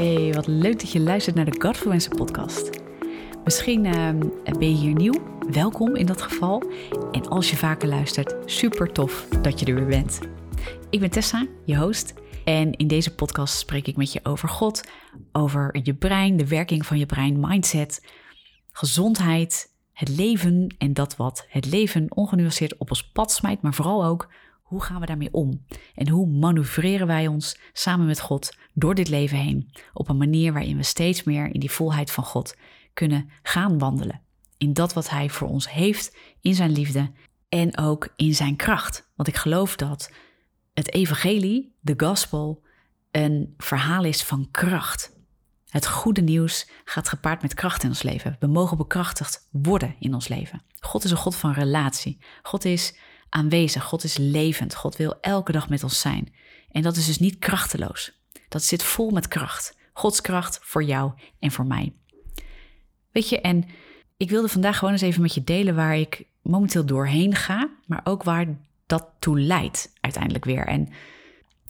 Hey, wat leuk dat je luistert naar de Godfluencer podcast. Misschien ehm, ben je hier nieuw, welkom in dat geval. En als je vaker luistert, super tof dat je er weer bent. Ik ben Tessa, je host. En in deze podcast spreek ik met je over God, over je brein, de werking van je brein, mindset, gezondheid, het leven en dat wat het leven ongenuanceerd op ons pad smijt, maar vooral ook hoe gaan we daarmee om? En hoe manoeuvreren wij ons samen met God door dit leven heen op een manier waarin we steeds meer in die volheid van God kunnen gaan wandelen? In dat wat Hij voor ons heeft, in Zijn liefde en ook in Zijn kracht. Want ik geloof dat het Evangelie, de Gospel, een verhaal is van kracht. Het goede nieuws gaat gepaard met kracht in ons leven. We mogen bekrachtigd worden in ons leven. God is een God van relatie. God is aanwezig. God is levend. God wil elke dag met ons zijn. En dat is dus niet krachteloos. Dat zit vol met kracht. Gods kracht voor jou en voor mij. Weet je, en ik wilde vandaag gewoon eens even met je delen waar ik momenteel doorheen ga, maar ook waar dat toe leidt uiteindelijk weer. En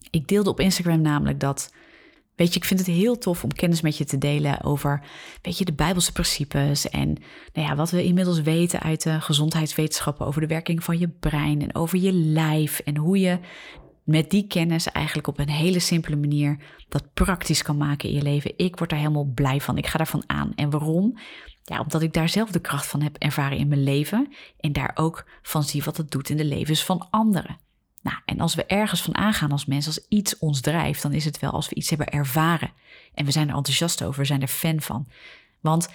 ik deelde op Instagram namelijk dat Weet je, ik vind het heel tof om kennis met je te delen over, weet je, de Bijbelse principes en nou ja, wat we inmiddels weten uit de gezondheidswetenschappen over de werking van je brein en over je lijf en hoe je met die kennis eigenlijk op een hele simpele manier dat praktisch kan maken in je leven. Ik word daar helemaal blij van. Ik ga daarvan aan. En waarom? Ja, omdat ik daar zelf de kracht van heb ervaren in mijn leven en daar ook van zie wat het doet in de levens van anderen. Nou, en als we ergens van aangaan als mensen, als iets ons drijft, dan is het wel als we iets hebben ervaren. En we zijn er enthousiast over, we zijn er fan van. Want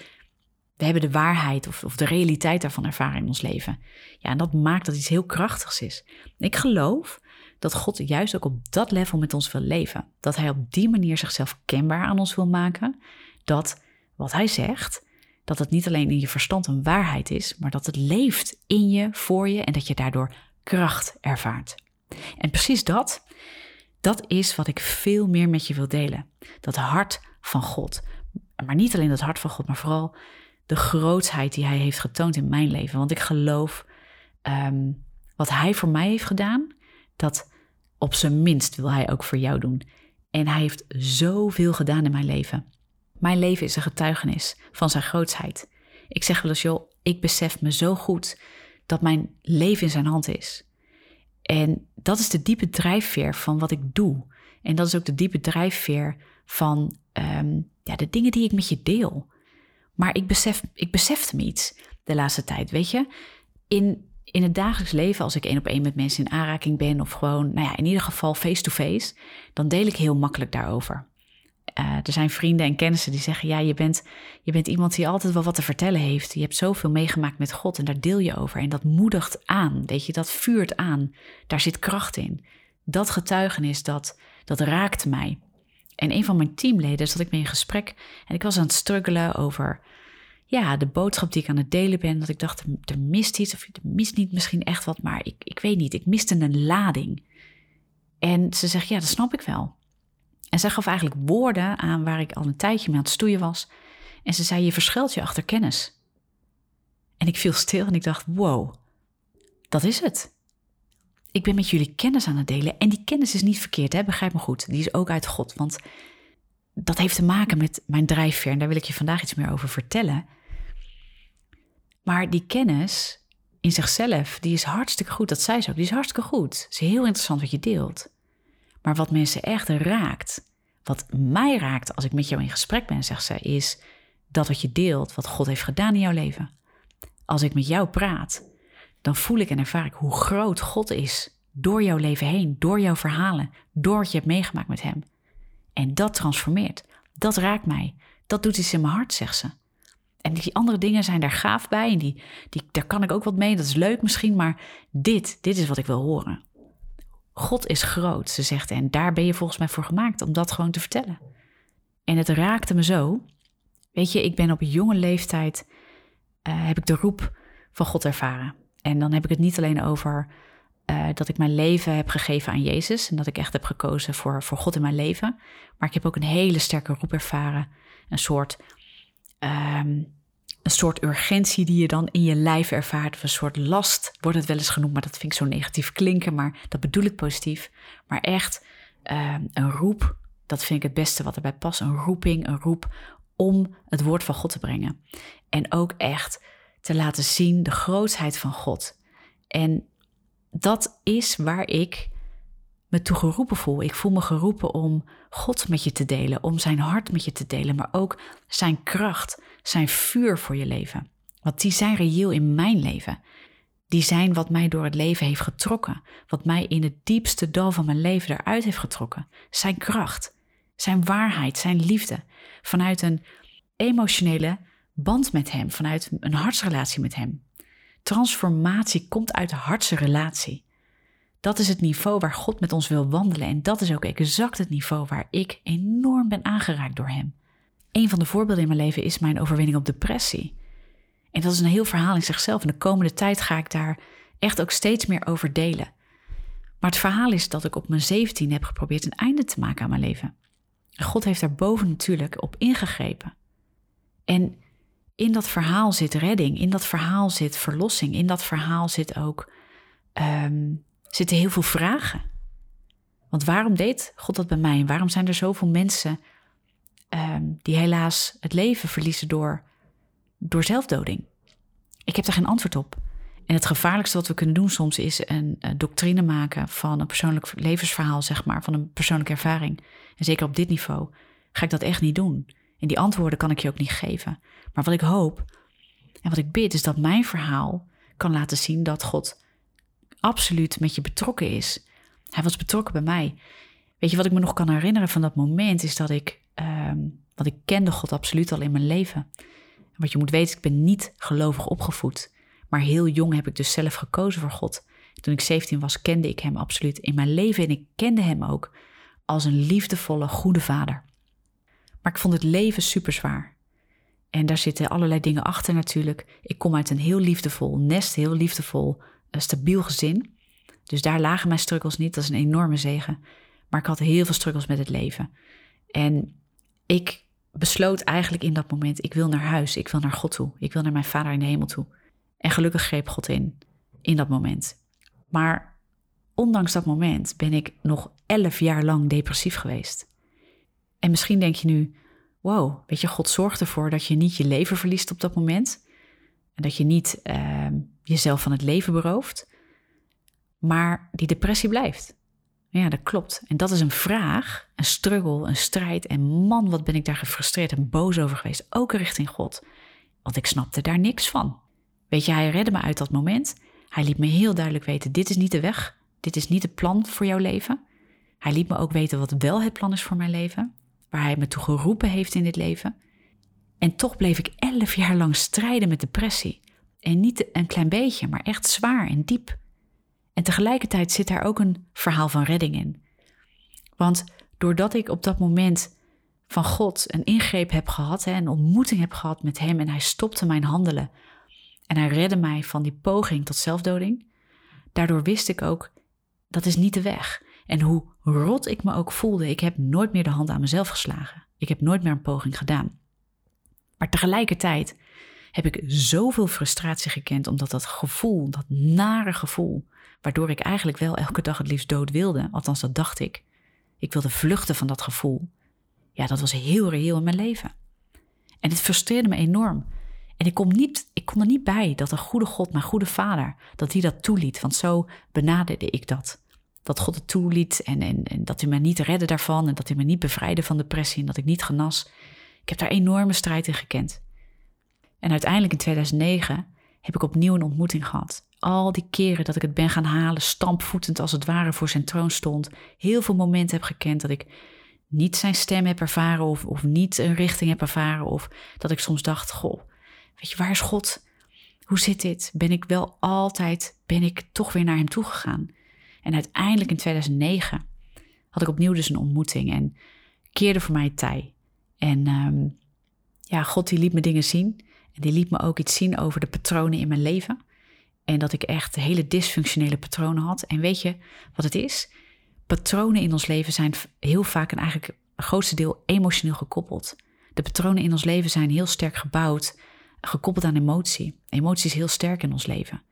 we hebben de waarheid of, of de realiteit daarvan ervaren in ons leven. Ja, en dat maakt dat iets heel krachtigs is. Ik geloof dat God juist ook op dat level met ons wil leven. Dat Hij op die manier zichzelf kenbaar aan ons wil maken. Dat wat Hij zegt, dat het niet alleen in je verstand een waarheid is, maar dat het leeft in je, voor je en dat je daardoor kracht ervaart. En precies dat, dat is wat ik veel meer met je wil delen. Dat hart van God. Maar niet alleen dat hart van God, maar vooral de grootsheid die Hij heeft getoond in mijn leven. Want ik geloof ehm, wat Hij voor mij heeft gedaan, dat op zijn minst wil Hij ook voor jou doen. En Hij heeft zoveel gedaan in mijn leven. Mijn leven is een getuigenis van Zijn grootsheid. Ik zeg wel eens, joh, ik besef me zo goed dat mijn leven in Zijn hand is. En dat is de diepe drijfveer van wat ik doe. En dat is ook de diepe drijfveer van ehm, ja, de dingen die ik met je deel. Maar ik, besef, ik besefte iets de laatste tijd, weet je. In, in het dagelijks leven, als ik één op één met mensen in aanraking ben... of gewoon, nou ja, in ieder geval face-to-face... dan deel ik heel makkelijk daarover. Uh, er zijn vrienden en kennissen die zeggen: Ja, je bent, je bent iemand die altijd wel wat te vertellen heeft. Je hebt zoveel meegemaakt met God en daar deel je over. En dat moedigt aan, weet je, dat vuurt aan. Daar zit kracht in. Dat getuigenis, dat, dat raakt mij. En een van mijn teamleden zat ik mee in gesprek en ik was aan het struggelen over ja, de boodschap die ik aan het delen ben. Dat ik dacht, er mist iets, of er mist niet misschien echt wat, maar ik, ik weet niet, ik miste een lading. En ze zegt, ja, dat snap ik wel. En zij gaf eigenlijk woorden aan waar ik al een tijdje mee aan het stoeien was. En ze zei: Je verschuilt je achter kennis. En ik viel stil en ik dacht: Wow, dat is het. Ik ben met jullie kennis aan het delen. En die kennis is niet verkeerd, hè? begrijp me goed. Die is ook uit God. Want dat heeft te maken met mijn drijfveer. En daar wil ik je vandaag iets meer over vertellen. Maar die kennis in zichzelf, die is hartstikke goed. Dat zei ze ook. Die is hartstikke goed. Het is heel interessant wat je deelt. Maar wat mensen echt raakt, wat mij raakt als ik met jou in gesprek ben, zegt ze, is dat wat je deelt, wat God heeft gedaan in jouw leven. Als ik met jou praat, dan voel ik en ervaar ik hoe groot God is door jouw leven heen, door jouw verhalen, door wat je hebt meegemaakt met Hem. En dat transformeert. Dat raakt mij. Dat doet iets in mijn hart, zegt ze. En die andere dingen zijn daar gaaf bij en die, die, daar kan ik ook wat mee. Dat is leuk misschien, maar dit, dit is wat ik wil horen. God is groot, ze zegt. En daar ben je volgens mij voor gemaakt om dat gewoon te vertellen. En het raakte me zo. Weet je, ik ben op jonge leeftijd, uh, heb ik de roep van God ervaren. En dan heb ik het niet alleen over uh, dat ik mijn leven heb gegeven aan Jezus. En dat ik echt heb gekozen voor, voor God in mijn leven. Maar ik heb ook een hele sterke roep ervaren. Een soort um, een soort urgentie die je dan in je lijf ervaart, of een soort last wordt het wel eens genoemd, maar dat vind ik zo negatief klinken, maar dat bedoel ik positief. Maar echt uh, een roep Dat vind ik het beste wat erbij past. Een roeping, een roep om het woord van God te brengen. En ook echt te laten zien de grootheid van God. En dat is waar ik me toe geroepen voel. Ik voel me geroepen om God met je te delen, om zijn hart met je te delen, maar ook zijn kracht, zijn vuur voor je leven. Want die zijn reëel in mijn leven. Die zijn wat mij door het leven heeft getrokken, wat mij in het diepste dal van mijn leven eruit heeft getrokken. Zijn kracht, zijn waarheid, zijn liefde. Vanuit een emotionele band met Hem, vanuit een hartsrelatie met Hem. Transformatie komt uit de hartsrelatie. Dat is het niveau waar God met ons wil wandelen en dat is ook exact het niveau waar ik enorm ben aangeraakt door Hem. Een van de voorbeelden in mijn leven is mijn overwinning op depressie. En dat is een heel verhaal in zichzelf. En de komende tijd ga ik daar echt ook steeds meer over delen. Maar het verhaal is dat ik op mijn 17 heb geprobeerd een einde te maken aan mijn leven. God heeft daar boven natuurlijk op ingegrepen. En in dat verhaal zit redding, in dat verhaal zit verlossing, in dat verhaal zit ook, um, zitten heel veel vragen. Want waarom deed God dat bij mij? En waarom zijn er zoveel mensen um, die helaas het leven verliezen door, door zelfdoding? Ik heb daar geen antwoord op. En het gevaarlijkste wat we kunnen doen soms is een, een doctrine maken van een persoonlijk levensverhaal, zeg maar, van een persoonlijke ervaring. En zeker op dit niveau ga ik dat echt niet doen. En die antwoorden kan ik je ook niet geven. Maar wat ik hoop en wat ik bid is dat mijn verhaal kan laten zien dat God absoluut met je betrokken is. Hij was betrokken bij mij. Weet je wat ik me nog kan herinneren van dat moment is dat ik, um, want ik kende God absoluut al in mijn leven. wat je moet weten, ik ben niet gelovig opgevoed. Maar heel jong heb ik dus zelf gekozen voor God. Toen ik 17 was, kende ik Hem absoluut in mijn leven en ik kende Hem ook als een liefdevolle, goede vader. Maar ik vond het leven super zwaar. En daar zitten allerlei dingen achter natuurlijk. Ik kom uit een heel liefdevol nest, heel liefdevol, uh, stabiel gezin. Dus daar lagen mijn struggles niet. Dat is een enorme zegen. Maar ik had heel veel struggles met het leven. En ik besloot eigenlijk in dat moment: ik wil naar huis, ik wil naar God toe, ik wil naar mijn Vader in de hemel toe. En gelukkig greep God in, in dat moment. Maar ondanks dat moment ben ik nog elf jaar lang depressief geweest. En misschien denk je nu, wow, weet je, God zorgt ervoor dat je niet je leven verliest op dat moment. En dat je niet uh, jezelf van het leven berooft. Maar die depressie blijft. Ja, dat klopt. En dat is een vraag, een struggle, een strijd. En man, wat ben ik daar gefrustreerd en boos over geweest. Ook richting God. Want ik snapte daar niks van. Weet je, hij redde me uit dat moment. Hij liet me heel duidelijk weten: dit is niet de weg. Dit is niet het plan voor jouw leven. Hij liet me ook weten wat wel het plan is voor mijn leven waar hij me toe geroepen heeft in dit leven. En toch bleef ik elf jaar lang strijden met depressie. En niet een klein beetje, maar echt zwaar en diep. En tegelijkertijd zit daar ook een verhaal van redding in. Want doordat ik op dat moment van God een ingreep heb gehad, een ontmoeting heb gehad met Hem en Hij stopte mijn handelen en Hij redde mij van die poging tot zelfdoding, daardoor wist ik ook dat is niet de weg. En hoe rot ik me ook voelde, ik heb nooit meer de hand aan mezelf geslagen. Ik heb nooit meer een poging gedaan. Maar tegelijkertijd heb ik zoveel frustratie gekend omdat dat gevoel, dat nare gevoel, waardoor ik eigenlijk wel elke dag het liefst dood wilde, althans dat dacht ik. Ik wilde vluchten van dat gevoel. Ja, dat was heel reëel in mijn leven. En het frustreerde me enorm. En ik kon, niet, ik kon er niet bij dat een goede God, mijn goede vader, dat hij dat toeliet. Want zo benaderde ik dat dat God het toeliet en, en, en dat hij me niet redde daarvan en dat hij me niet bevrijdde van depressie en dat ik niet genas. Ik heb daar enorme strijd in gekend. En uiteindelijk in 2009 heb ik opnieuw een ontmoeting gehad. Al die keren dat ik het ben gaan halen, stampvoetend als het ware voor zijn troon stond. Heel veel momenten heb gekend dat ik niet zijn stem heb ervaren of, of niet een richting heb ervaren. Of dat ik soms dacht, goh, weet je, waar is God? Hoe zit dit? Ben ik wel altijd, ben ik toch weer naar hem toegegaan? En uiteindelijk in 2009 had ik opnieuw dus een ontmoeting en keerde voor mij tij. En um, ja, God die liet me dingen zien. En die liet me ook iets zien over de patronen in mijn leven. En dat ik echt hele dysfunctionele patronen had. En weet je wat het is? Patronen in ons leven zijn heel vaak en eigenlijk het grootste deel emotioneel gekoppeld. De patronen in ons leven zijn heel sterk gebouwd, gekoppeld aan emotie. Emotie is heel sterk in ons leven.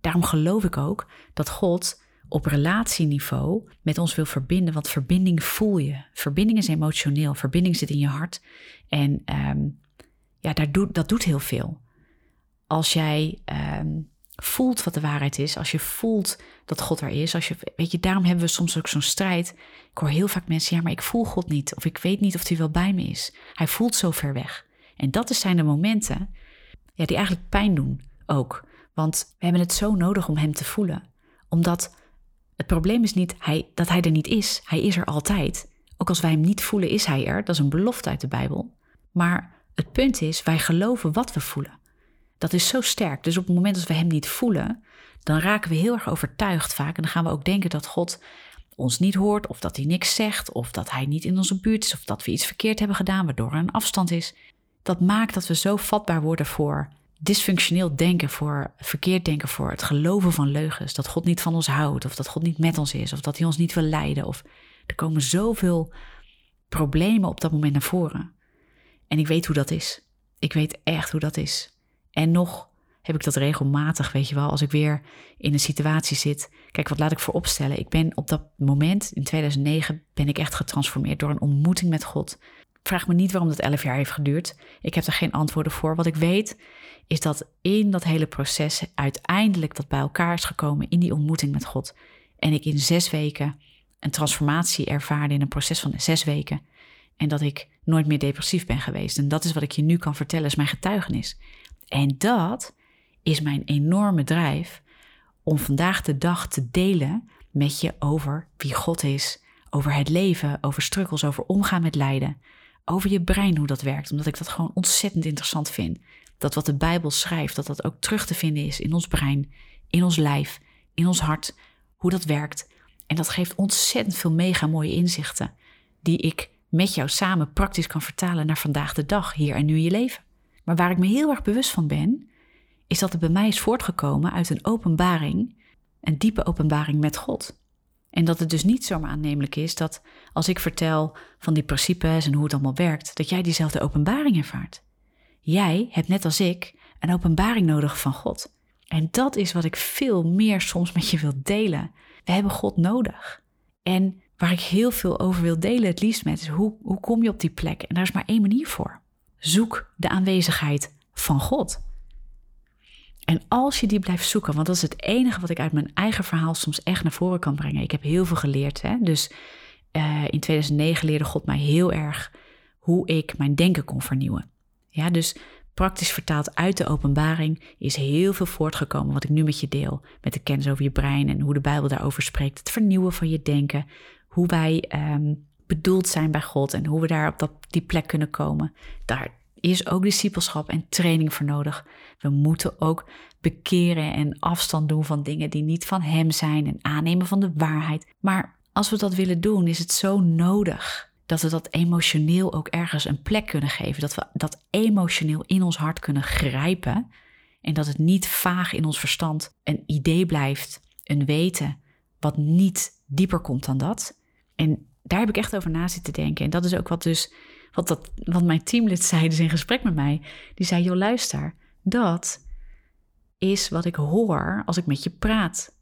Daarom geloof ik ook dat God op relatieniveau met ons wil verbinden. Want verbinding voel je. Verbinding is emotioneel. Verbinding zit in je hart. En ehm, ja, daar doet, dat doet heel veel. Als jij ehm, voelt wat de waarheid is, als je voelt dat God er is, als je, weet je, daarom hebben we soms ook zo'n strijd. Ik hoor heel vaak mensen, ja, maar ik voel God niet, of ik weet niet of hij wel bij me is. Hij voelt zo ver weg. En dat zijn de momenten ja, die eigenlijk pijn doen ook. Want we hebben het zo nodig om hem te voelen. Omdat het probleem is niet hij, dat hij er niet is. Hij is er altijd. Ook als wij hem niet voelen, is hij er. Dat is een belofte uit de Bijbel. Maar het punt is, wij geloven wat we voelen. Dat is zo sterk. Dus op het moment dat we hem niet voelen, dan raken we heel erg overtuigd vaak. En dan gaan we ook denken dat God ons niet hoort, of dat hij niks zegt, of dat hij niet in onze buurt is, of dat we iets verkeerd hebben gedaan, waardoor er een afstand is. Dat maakt dat we zo vatbaar worden voor dysfunctioneel denken, voor verkeerd denken, voor het geloven van leugens. Dat God niet van ons houdt, of dat God niet met ons is, of dat hij ons niet wil leiden. Of er komen zoveel problemen op dat moment naar voren. En ik weet hoe dat is. Ik weet echt hoe dat is. En nog heb ik dat regelmatig, weet je wel, als ik weer in een situatie zit. Kijk, wat laat ik voor opstellen? Ik ben op dat moment, in 2009, ben ik echt getransformeerd door een ontmoeting met God. Vraag me niet waarom dat elf jaar heeft geduurd. Ik heb er geen antwoorden voor. Wat ik weet is dat in dat hele proces uiteindelijk dat bij elkaar is gekomen in die ontmoeting met God. En ik in zes weken een transformatie ervaarde in een proces van zes weken. En dat ik nooit meer depressief ben geweest. En dat is wat ik je nu kan vertellen, is mijn getuigenis. En dat is mijn enorme drijf om vandaag de dag te delen met je over wie God is, over het leven, over struggles, over omgaan met lijden, over je brein, hoe dat werkt, omdat ik dat gewoon ontzettend interessant vind. Dat wat de Bijbel schrijft, dat dat ook terug te vinden is in ons brein, in ons lijf, in ons hart, hoe dat werkt. En dat geeft ontzettend veel mega mooie inzichten, die ik met jou samen praktisch kan vertalen naar vandaag de dag, hier en nu in je leven. Maar waar ik me heel erg bewust van ben, is dat het bij mij is voortgekomen uit een openbaring, een diepe openbaring met God. En dat het dus niet zomaar aannemelijk is dat als ik vertel van die principes en hoe het allemaal werkt, dat jij diezelfde openbaring ervaart. Jij hebt net als ik een openbaring nodig van God. En dat is wat ik veel meer soms met je wil delen. We hebben God nodig. En waar ik heel veel over wil delen, het liefst met, is hoe, hoe kom je op die plek? En daar is maar één manier voor. Zoek de aanwezigheid van God. En als je die blijft zoeken, want dat is het enige wat ik uit mijn eigen verhaal soms echt naar voren kan brengen. Ik heb heel veel geleerd. Hè? Dus uh, in 2009 leerde God mij heel erg hoe ik mijn denken kon vernieuwen. Ja, dus praktisch vertaald uit de openbaring is heel veel voortgekomen wat ik nu met je deel. Met de kennis over je brein en hoe de Bijbel daarover spreekt. Het vernieuwen van je denken. Hoe wij um, bedoeld zijn bij God en hoe we daar op dat, die plek kunnen komen. Daar is ook discipelschap en training voor nodig. We moeten ook bekeren en afstand doen van dingen die niet van Hem zijn en aannemen van de waarheid. Maar als we dat willen doen, is het zo nodig dat we dat emotioneel ook ergens een plek kunnen geven. Dat we dat emotioneel in ons hart kunnen grijpen. En dat het niet vaag in ons verstand een idee blijft, een weten, wat niet dieper komt dan dat. En daar heb ik echt over na zitten denken. En dat is ook wat dus, wat, dat, wat mijn teamlid zei dus in gesprek met mij. Die zei, joh luister, dat is wat ik hoor als ik met je praat.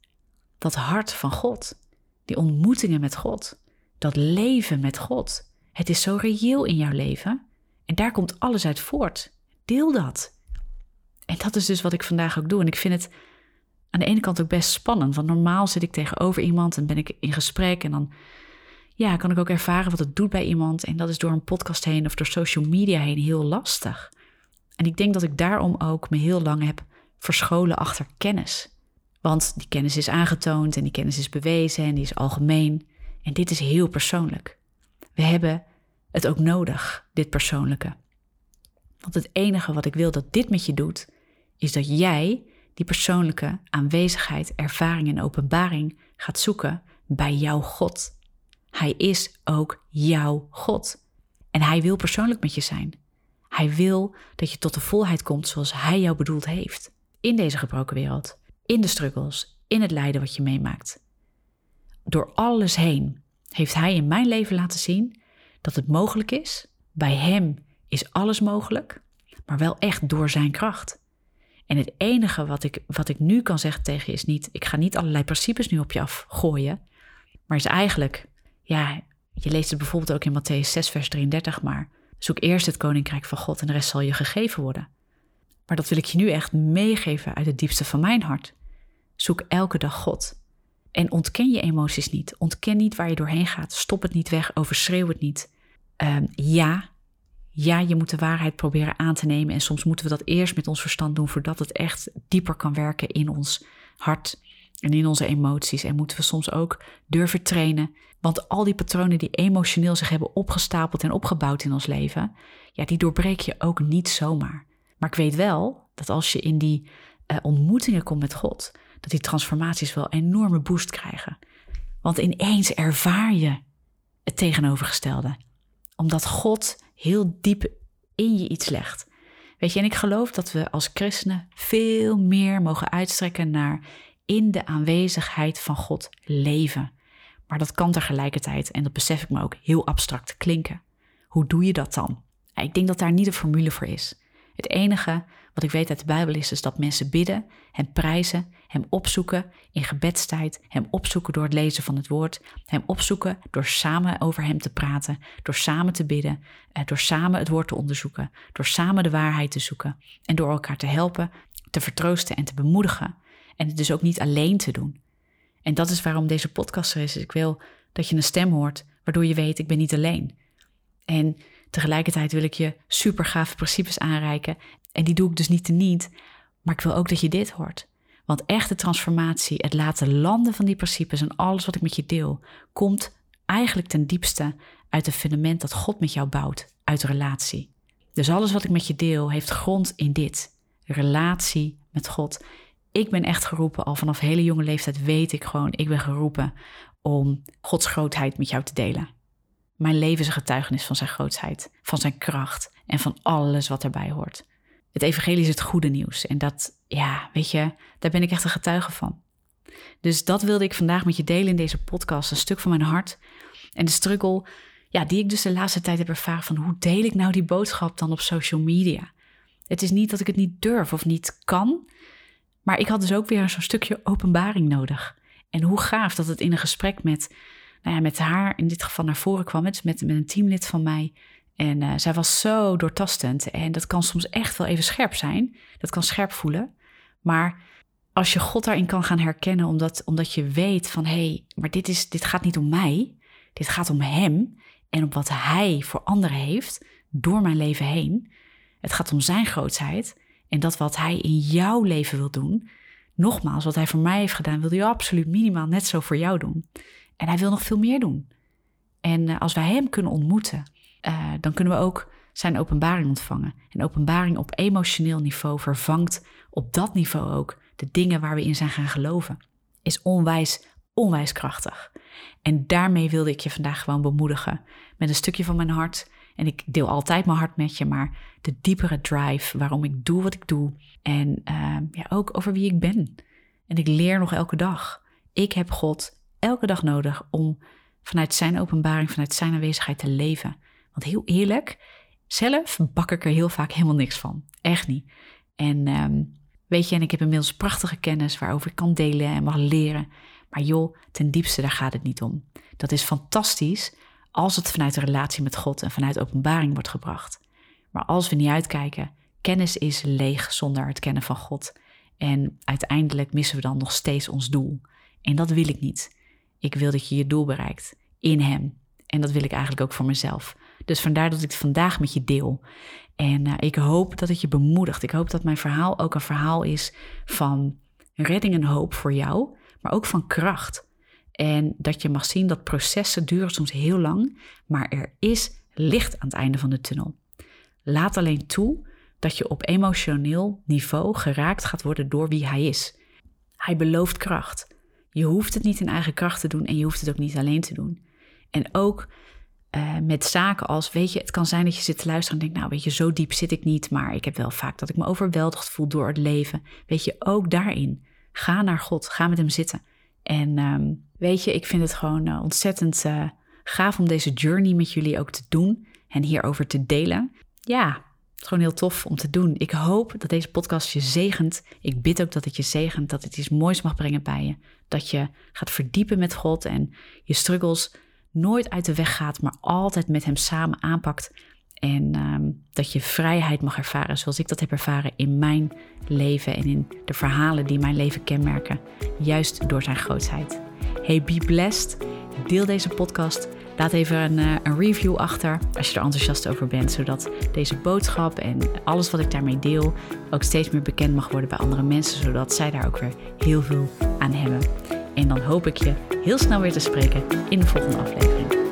Dat hart van God, die ontmoetingen met God, dat leven met God. Het is zo reëel in jouw leven en daar komt alles uit voort. Deel dat. En dat is dus wat ik vandaag ook doe. En ik vind het aan de ene kant ook best spannend, want normaal zit ik tegenover iemand en ben ik in gesprek en dan ja, kan ik ook ervaren wat het doet bij iemand. En dat is door een podcast heen of door social media heen heel lastig. En ik denk dat ik daarom ook me heel lang heb verscholen achter kennis. Want die kennis is aangetoond en die kennis is bewezen en die is algemeen. En dit is heel persoonlijk. We hebben het ook nodig, dit persoonlijke. Want het enige wat ik wil dat dit met je doet, is dat jij die persoonlijke aanwezigheid, ervaring en openbaring gaat zoeken bij jouw God. Hij is ook jouw God. En hij wil persoonlijk met je zijn. Hij wil dat je tot de volheid komt zoals hij jou bedoeld heeft. In deze gebroken wereld, in de struggles, in het lijden wat je meemaakt. Door alles heen heeft hij in mijn leven laten zien dat het mogelijk is. Bij hem is alles mogelijk, maar wel echt door zijn kracht. En het enige wat ik, wat ik nu kan zeggen tegen je is niet, ik ga niet allerlei principes nu op je afgooien, maar is eigenlijk, ja, je leest het bijvoorbeeld ook in Matthäus 6, vers 33, maar zoek eerst het koninkrijk van God en de rest zal je gegeven worden. Maar dat wil ik je nu echt meegeven uit het diepste van mijn hart. Zoek elke dag God. En ontken je emoties niet. Ontken niet waar je doorheen gaat. Stop het niet weg. Overschreeuw het niet. Um, ja, ja, je moet de waarheid proberen aan te nemen. En soms moeten we dat eerst met ons verstand doen voordat het echt dieper kan werken in ons hart en in onze emoties. En moeten we soms ook durven trainen. Want al die patronen die emotioneel zich hebben opgestapeld en opgebouwd in ons leven, ja, die doorbreek je ook niet zomaar. Maar ik weet wel dat als je in die uh, ontmoetingen komt met God, dat die transformaties wel een enorme boost krijgen. Want ineens ervaar je het tegenovergestelde. Omdat God heel diep in je iets legt. Weet je, en ik geloof dat we als christenen veel meer mogen uitstrekken naar in de aanwezigheid van God leven. Maar dat kan tegelijkertijd, en dat besef ik me ook, heel abstract klinken. Hoe doe je dat dan? Ik denk dat daar niet een formule voor is. Het enige wat ik weet uit de Bijbel is, is dat mensen bidden, hem prijzen, hem opzoeken in gebedstijd, hem opzoeken door het lezen van het woord, hem opzoeken door samen over hem te praten, door samen te bidden, eh, door samen het woord te onderzoeken, door samen de waarheid te zoeken en door elkaar te helpen, te vertroosten en te bemoedigen. En het dus ook niet alleen te doen. En dat is waarom deze podcast er is. Ik wil dat je een stem hoort, waardoor je weet, ik ben niet alleen. En tegelijkertijd wil ik je super gave principes aanreiken. En die doe ik dus niet te niet. Maar ik wil ook dat je dit hoort. Want echte transformatie, het laten landen van die principes en alles wat ik met je deel, komt eigenlijk ten diepste uit het fundament dat God met jou bouwt, uit relatie. Dus alles wat ik met je deel heeft grond in dit: relatie met God. Ik ben echt geroepen, al vanaf hele jonge leeftijd weet ik gewoon, ik ben geroepen om Gods grootheid met jou te delen. Mijn leven is een getuigenis van zijn grootheid, van zijn kracht en van alles wat erbij hoort. Het evangelie is het goede nieuws en dat, ja, weet je, daar ben ik echt een getuige van. Dus dat wilde ik vandaag met je delen in deze podcast, een stuk van mijn hart. En de struggle, ja, die ik dus de laatste tijd heb ervaren van hoe deel ik nou die boodschap dan op social media? Het is niet dat ik het niet durf of niet kan, maar ik had dus ook weer zo'n stukje openbaring nodig. En hoe gaaf dat het in een gesprek met, nou ja, met haar, in dit geval naar voren kwam, met, met een teamlid van mij. En uh, zij was zo doortastend. En dat kan soms echt wel even scherp zijn. Dat kan scherp voelen. Maar als je God daarin kan gaan herkennen, omdat, omdat je weet van hé, hey, maar dit, is, dit gaat niet om mij. Dit gaat om Hem en om wat Hij voor anderen heeft door mijn leven heen. Het gaat om Zijn grootheid. En dat wat hij in jouw leven wil doen, nogmaals, wat hij voor mij heeft gedaan, wil hij absoluut minimaal net zo voor jou doen. En hij wil nog veel meer doen. En uh, als wij hem kunnen ontmoeten, uh, dan kunnen we ook zijn openbaring ontvangen. En openbaring op emotioneel niveau vervangt op dat niveau ook de dingen waar we in zijn gaan geloven. Is onwijs, onwijs krachtig. En daarmee wilde ik je vandaag gewoon bemoedigen. Met een stukje van mijn hart en ik deel altijd mijn hart met je, maar de diepere drive waarom ik doe wat ik doe. En uh, ja, ook over wie ik ben. En ik leer nog elke dag. Ik heb God elke dag nodig om vanuit zijn openbaring, vanuit zijn aanwezigheid te leven. Want heel eerlijk, zelf bak ik er heel vaak helemaal niks van. Echt niet. En um, weet je, en ik heb inmiddels prachtige kennis waarover ik kan delen en mag leren. Maar joh, ten diepste, daar gaat het niet om. Dat is fantastisch als het vanuit de relatie met God en vanuit openbaring wordt gebracht. Maar als we niet uitkijken, kennis is leeg zonder het kennen van God. En uiteindelijk missen we dan nog steeds ons doel. En dat wil ik niet. Ik wil dat je je doel bereikt in Hem. En dat wil ik eigenlijk ook voor mezelf. Dus vandaar dat ik het vandaag met je deel. En uh, ik hoop dat het je bemoedigt. Ik hoop dat mijn verhaal ook een verhaal is van redding en hoop voor jou, maar ook van kracht. En dat je mag zien dat processen duren soms heel lang, maar er is licht aan het einde van de tunnel. Laat alleen toe dat je op emotioneel niveau geraakt gaat worden door wie hij is. Hij belooft kracht. Je hoeft het niet in eigen kracht te doen en je hoeft het ook niet alleen te doen. En ook uh, met zaken als, weet je, het kan zijn dat je zit te luisteren en denkt, nou weet je, zo diep zit ik niet, maar ik heb wel vaak dat ik me overweldigd voel door het leven. Weet je, ook daarin, ga naar God, ga met hem zitten. En um, weet je, ik vind het gewoon uh, ontzettend uh, gaaf om deze journey met jullie ook te doen en hierover te delen. Ja, is gewoon heel tof om te doen. Ik hoop dat deze podcast je zegent. Ik bid ook dat het je zegent, dat het iets moois mag brengen bij je. Dat je gaat verdiepen met God en je struggles nooit uit de weg gaat, maar altijd met Hem samen aanpakt. En ehm, dat je vrijheid mag ervaren zoals ik dat heb ervaren in mijn leven en in de verhalen die mijn leven kenmerken, juist door Zijn grootheid. Hey, be blessed. Deel deze podcast. Laat even een, eh, een, review achter als je er enthousiast over bent, zodat deze boodschap en alles wat ik daarmee deel ook steeds meer bekend mag worden bij andere mensen, zodat zij daar ook weer heel veel aan hebben. En dan hoop ik je heel snel weer te spreken in de volgende aflevering.